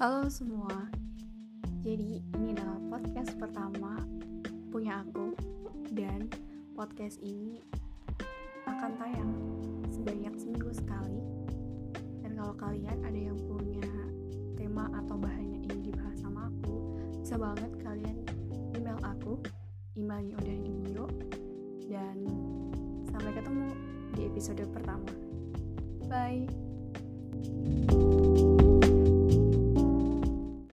Halo semua. Jadi ini adalah podcast pertama punya aku dan podcast ini akan tayang sebanyak seminggu sekali. Dan kalau kalian ada yang punya tema atau bahan yang ingin dibahas sama aku, bisa banget kalian email aku. Emailnya udah di bio. Dan sampai ketemu di episode pertama. Bye.